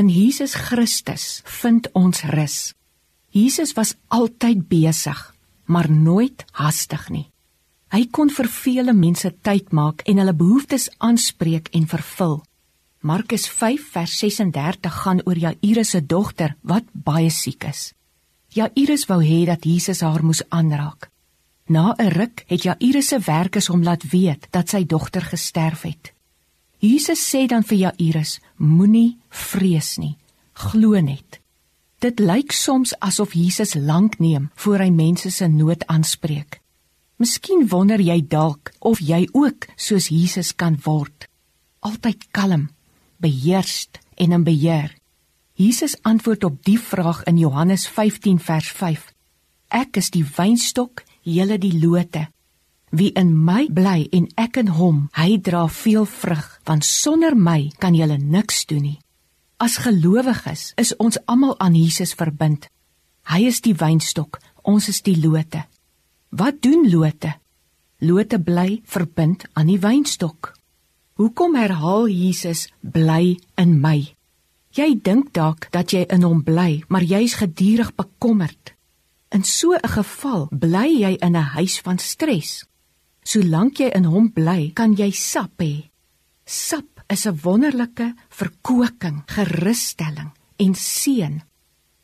In Jesus Christus vind ons rus. Jesus was altyd besig, maar nooit hastig nie. Hy kon vir vele mense tyd maak en hulle behoeftes aanspreek en vervul. Markus 5 vers 36 gaan oor Jairus se dogter wat baie siek is. Jairus wou hê dat Jesus haar moes aanraak. Na 'n ruk het Jairus se werkers hom laat weet dat sy dogter gesterf het. Jesus sê dan vir Jairus: Moenie vrees nie, glo net. Dit lyk soms asof Jesus lank neem voor hy mense se nood aanspreek. Miskien wonder jy dalk of jy ook soos Jesus kan word. Altyd kalm, beheerst en in beheer. Jesus antwoord op die vraag in Johannes 15 vers 5. Ek is die wynstok, julle die lote. Wie in my bly en ek in hom, hy dra veel vrug, want sonder my kan jy niks doen nie. As gelowiges is ons almal aan Jesus verbind. Hy is die wynstok, ons is die lote. Wat doen lote? Lote bly verbind aan die wynstok. Hoekom herhaal Jesus bly in my? Jy dink dalk dat jy in hom bly, maar jy's gedurig bekommerd. In so 'n geval bly jy in 'n huis van stres. Solank jy in hom bly, kan jy sap hê. Sap is 'n wonderlike verkoeking, gerusstelling en seën.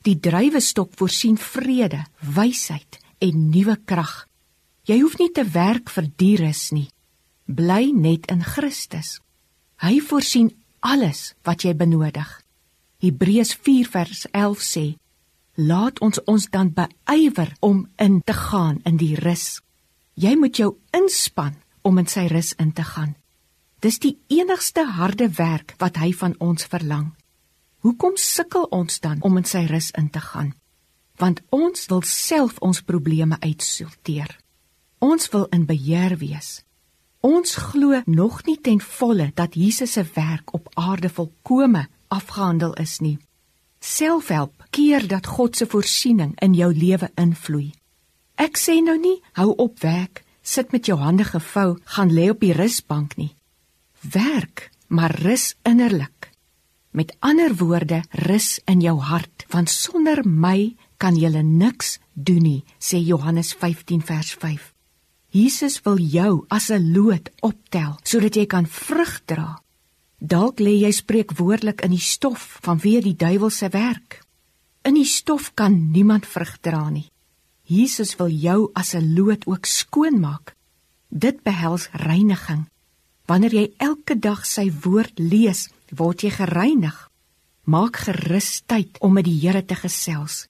Die druiwestok voorsien vrede, wysheid en nuwe krag. Jy hoef nie te werk vir die rus nie. Bly net in Christus. Hy voorsien alles wat jy benodig. Hebreërs 4 vers 11 sê: Laat ons ons dan beywer om in te gaan in die rus Jy moet jou inspann om in sy rus in te gaan. Dis die enigste harde werk wat hy van ons verlang. Hoekom sukkel ons dan om in sy rus in te gaan? Want ons wil self ons probleme uitsorteer. Ons wil in beheer wees. Ons glo nog nie ten volle dat Jesus se werk op aarde volkome afgehandel is nie. Selfhelp keer dat God se voorsiening in jou lewe invloei. Ek sê nou nie hou op werk, sit met jou hande gevou, gaan lê op die rusbank nie. Werk, maar rus innerlik. Met ander woorde, rus in jou hart, want sonder my kan jy niks doen nie, sê Johannes 15 vers 5. Jesus wil jou as 'n loot optel sodat jy kan vrug dra. Dalk lê jy spreekwoordelik in die stof vanweë die duiwel se werk. In die stof kan niemand vrug dra nie. Jesus wil jou as 'n loot ook skoon maak. Dit behels reiniging. Wanneer jy elke dag sy woord lees, word jy gereinig. Maak gerus tyd om met die Here te gesels.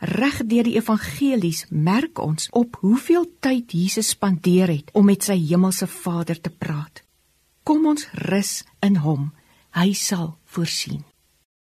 Reg deur die evangelies merk ons op hoeveel tyd Jesus spandeer het om met sy hemelse Vader te praat. Kom ons rus in hom. Hy sal voorsien.